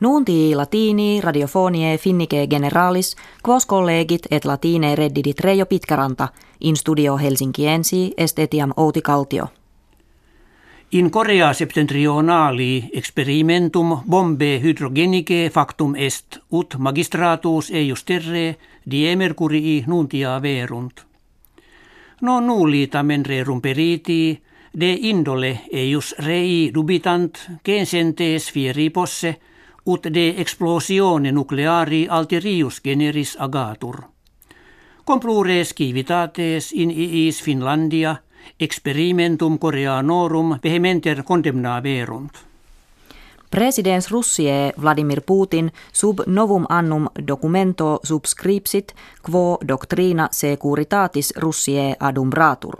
Nunti latini radiofonie finnike generalis, quos collegit et latine reddidit Reijo Pitkäranta, in studio Helsinkiensi est etiam Outi Kaltio. In Korea septentrionali experimentum bombe hydrogenike factum est, ut magistratus eius terre die mercurii nuntia verunt. No nulli tamen rerum periti, de indole eius rei dubitant, censentes fieri posse, ut de explosione nucleari alterius generis agatur. Complures civitates in iis Finlandia experimentum Koreanorum vehementer condemnaverunt. Presidents Russie Vladimir Putin sub novum annum documento subscripsit quo doctrina securitatis Russie adumbratur.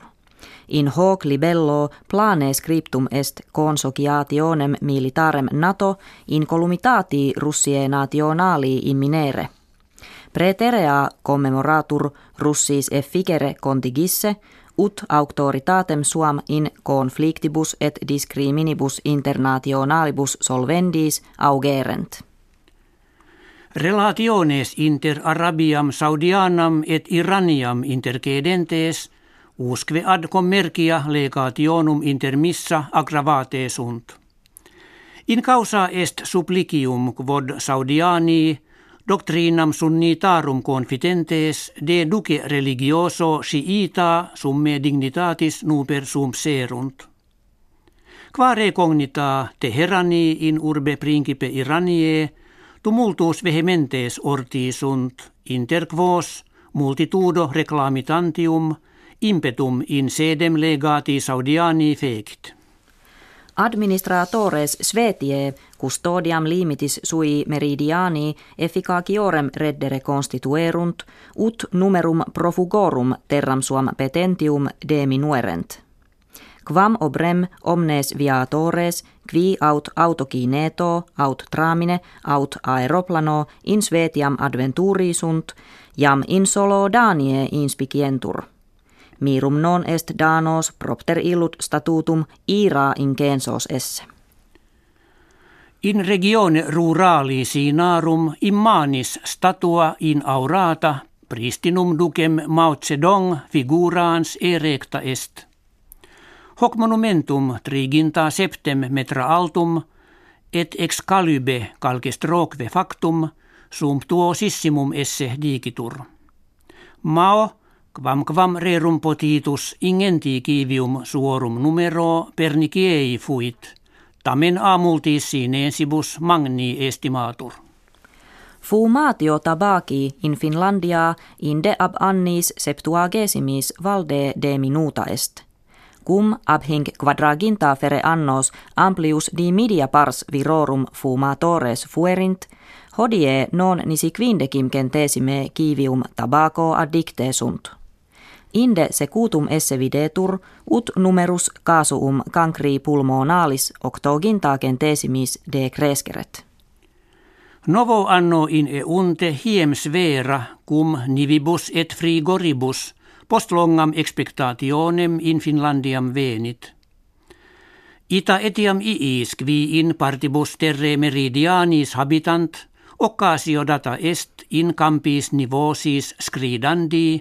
In hoc libello plane scriptum est consociationem militarem NATO in columitati Russie nationali in minere. Preterea commemoratur Russis efficere contigisse, ut auctoritatem suam in conflictibus et discriminibus internationalibus solvendis augerent. Relationes inter Arabiam Saudianam et Iraniam intercedentes – usque ad commercia legationum intermissa aggravate sunt. In causa est supplicium quod Saudiani doctrinam sunnitarum confidentes de duce religioso siita summe dignitatis nuper sum serunt. Quare cognita Teherani in urbe principe Iranie tumultus vehementes orti sunt inter quos multitudo reclamitantium – impetum in sedem legati Saudiani fect. Administratores Svetie custodiam limitis sui meridiani efficaciorem reddere constituerunt, ut numerum profugorum terram suam petentium deminuerent. Quam obrem omnes viatores, qui aut autokineto, aut tramine, aut aeroplano in svetiam adventuri sunt, jam in solo danie inspicientur mirum non est danos propter illut statutum ira incensos esse. In regione rurali sinarum immanis statua in aurata pristinum ducem Mao Zedong figurans erecta est. Hoc monumentum triginta septem metra altum et excalube calcestroque factum sumptuosissimum esse digitur. Mao Quam quam rerum potitus ingenti kivium suorum numero perniciei fuit, tamen amultis sinensibus magni estimatur. Fumatio tabaki in Finlandia inde ab annis septuagesimis valde de minuta est. Cum ab hinc quadraginta fere annos amplius di media pars virorum fumatores fuerint, hodie non nisi quindecim centesime kivium tabaco addicte sunt. Inde secutum esse videtur, ut numerus casuum cancri pulmonalis octoginta centesimis de cresceret. Novo anno in eunte hiem svera cum nivibus et frigoribus post longam expectationem in Finlandiam venit. Ita etiam iis qui in partibus terre meridianis habitant, occasio data est in campis nivosis scridandi,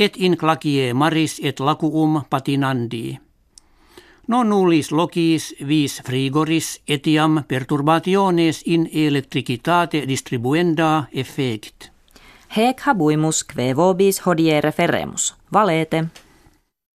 et in clacie maris et lacuum patinandi. Non nullis locis vis frigoris etiam perturbationes in electricitate distribuenda effect. Hec habuimus kve vobis hodie referemus. Valete.